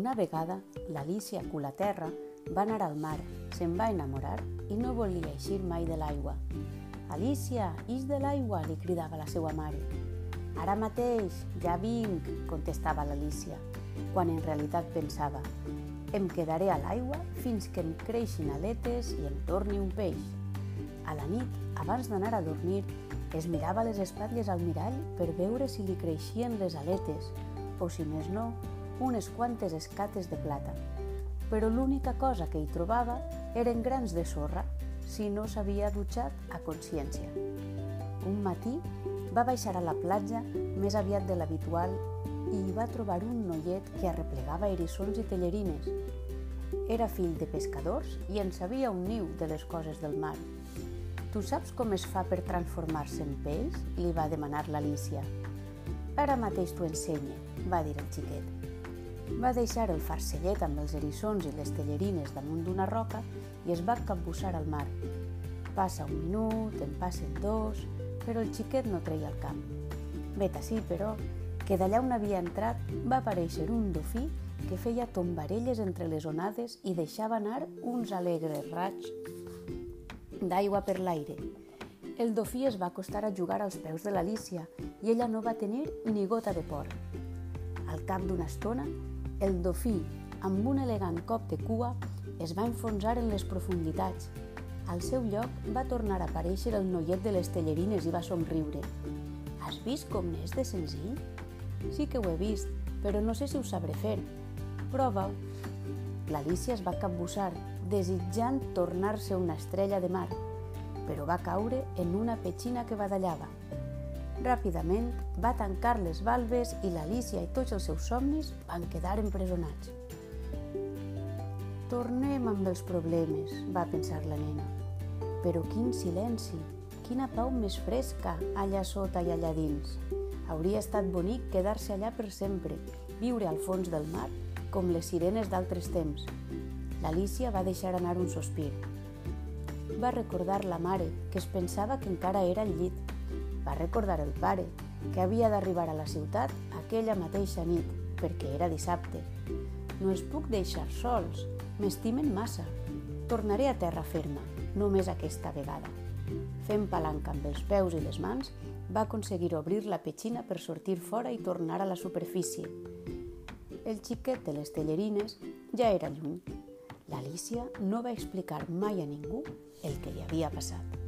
Una vegada, l'Alicia Culaterra va anar al mar, se'n va enamorar i no volia eixir mai de l'aigua. Alicia, ix de l'aigua, li cridava la seva mare. Ara mateix, ja vinc, contestava l'Alicia, quan en realitat pensava em quedaré a l'aigua fins que em creixin aletes i em torni un peix. A la nit, abans d'anar a dormir, es mirava les espatlles al mirall per veure si li creixien les aletes o, si més no, unes quantes escates de plata. Però l'única cosa que hi trobava eren grans de sorra si no s'havia dutxat a consciència. Un matí va baixar a la platja més aviat de l'habitual i hi va trobar un noiet que arreplegava erissons i tellerines. Era fill de pescadors i en sabia un niu de les coses del mar. Tu saps com es fa per transformar-se en peix? li va demanar l'Alicia. Ara mateix t'ho ensenye, va dir el xiquet. Va deixar el farcellet amb els erissons i les tellerines damunt d'una roca i es va capbussar al mar. Passa un minut, en passen dos, però el xiquet no treia el camp. Vet així, però, que d'allà on havia entrat va aparèixer un dofí que feia tombarelles entre les onades i deixava anar uns alegres raigs d'aigua per l'aire. El dofí es va acostar a jugar als peus de l'Alicia i ella no va tenir ni gota de por. Al cap d'una estona, el dofí, amb un elegant cop de cua, es va enfonsar en les profunditats al seu lloc va tornar a aparèixer el noiet de les tellerines i va somriure. Has vist com n'és de senzill? Sí que ho he vist, però no sé si ho sabré fer. Prova-ho. L'Alicia es va capbussar, desitjant tornar-se una estrella de mar, però va caure en una petxina que badallava. Ràpidament va tancar les valves i l'Alicia i tots els seus somnis van quedar empresonats. Tornem amb els problemes, va pensar la nena. Però quin silenci, quina pau més fresca allà sota i allà dins. Hauria estat bonic quedar-se allà per sempre, viure al fons del mar, com les sirenes d'altres temps. L'Alicia va deixar anar un sospir. Va recordar la mare, que es pensava que encara era al llit. Va recordar el pare, que havia d'arribar a la ciutat aquella mateixa nit, perquè era dissabte. No es puc deixar sols, m'estimen massa. Tornaré a terra ferma, només aquesta vegada. Fent palanca amb els peus i les mans, va aconseguir obrir la petxina per sortir fora i tornar a la superfície. El xiquet de les tellerines ja era lluny. L'Alicia no va explicar mai a ningú el que li havia passat.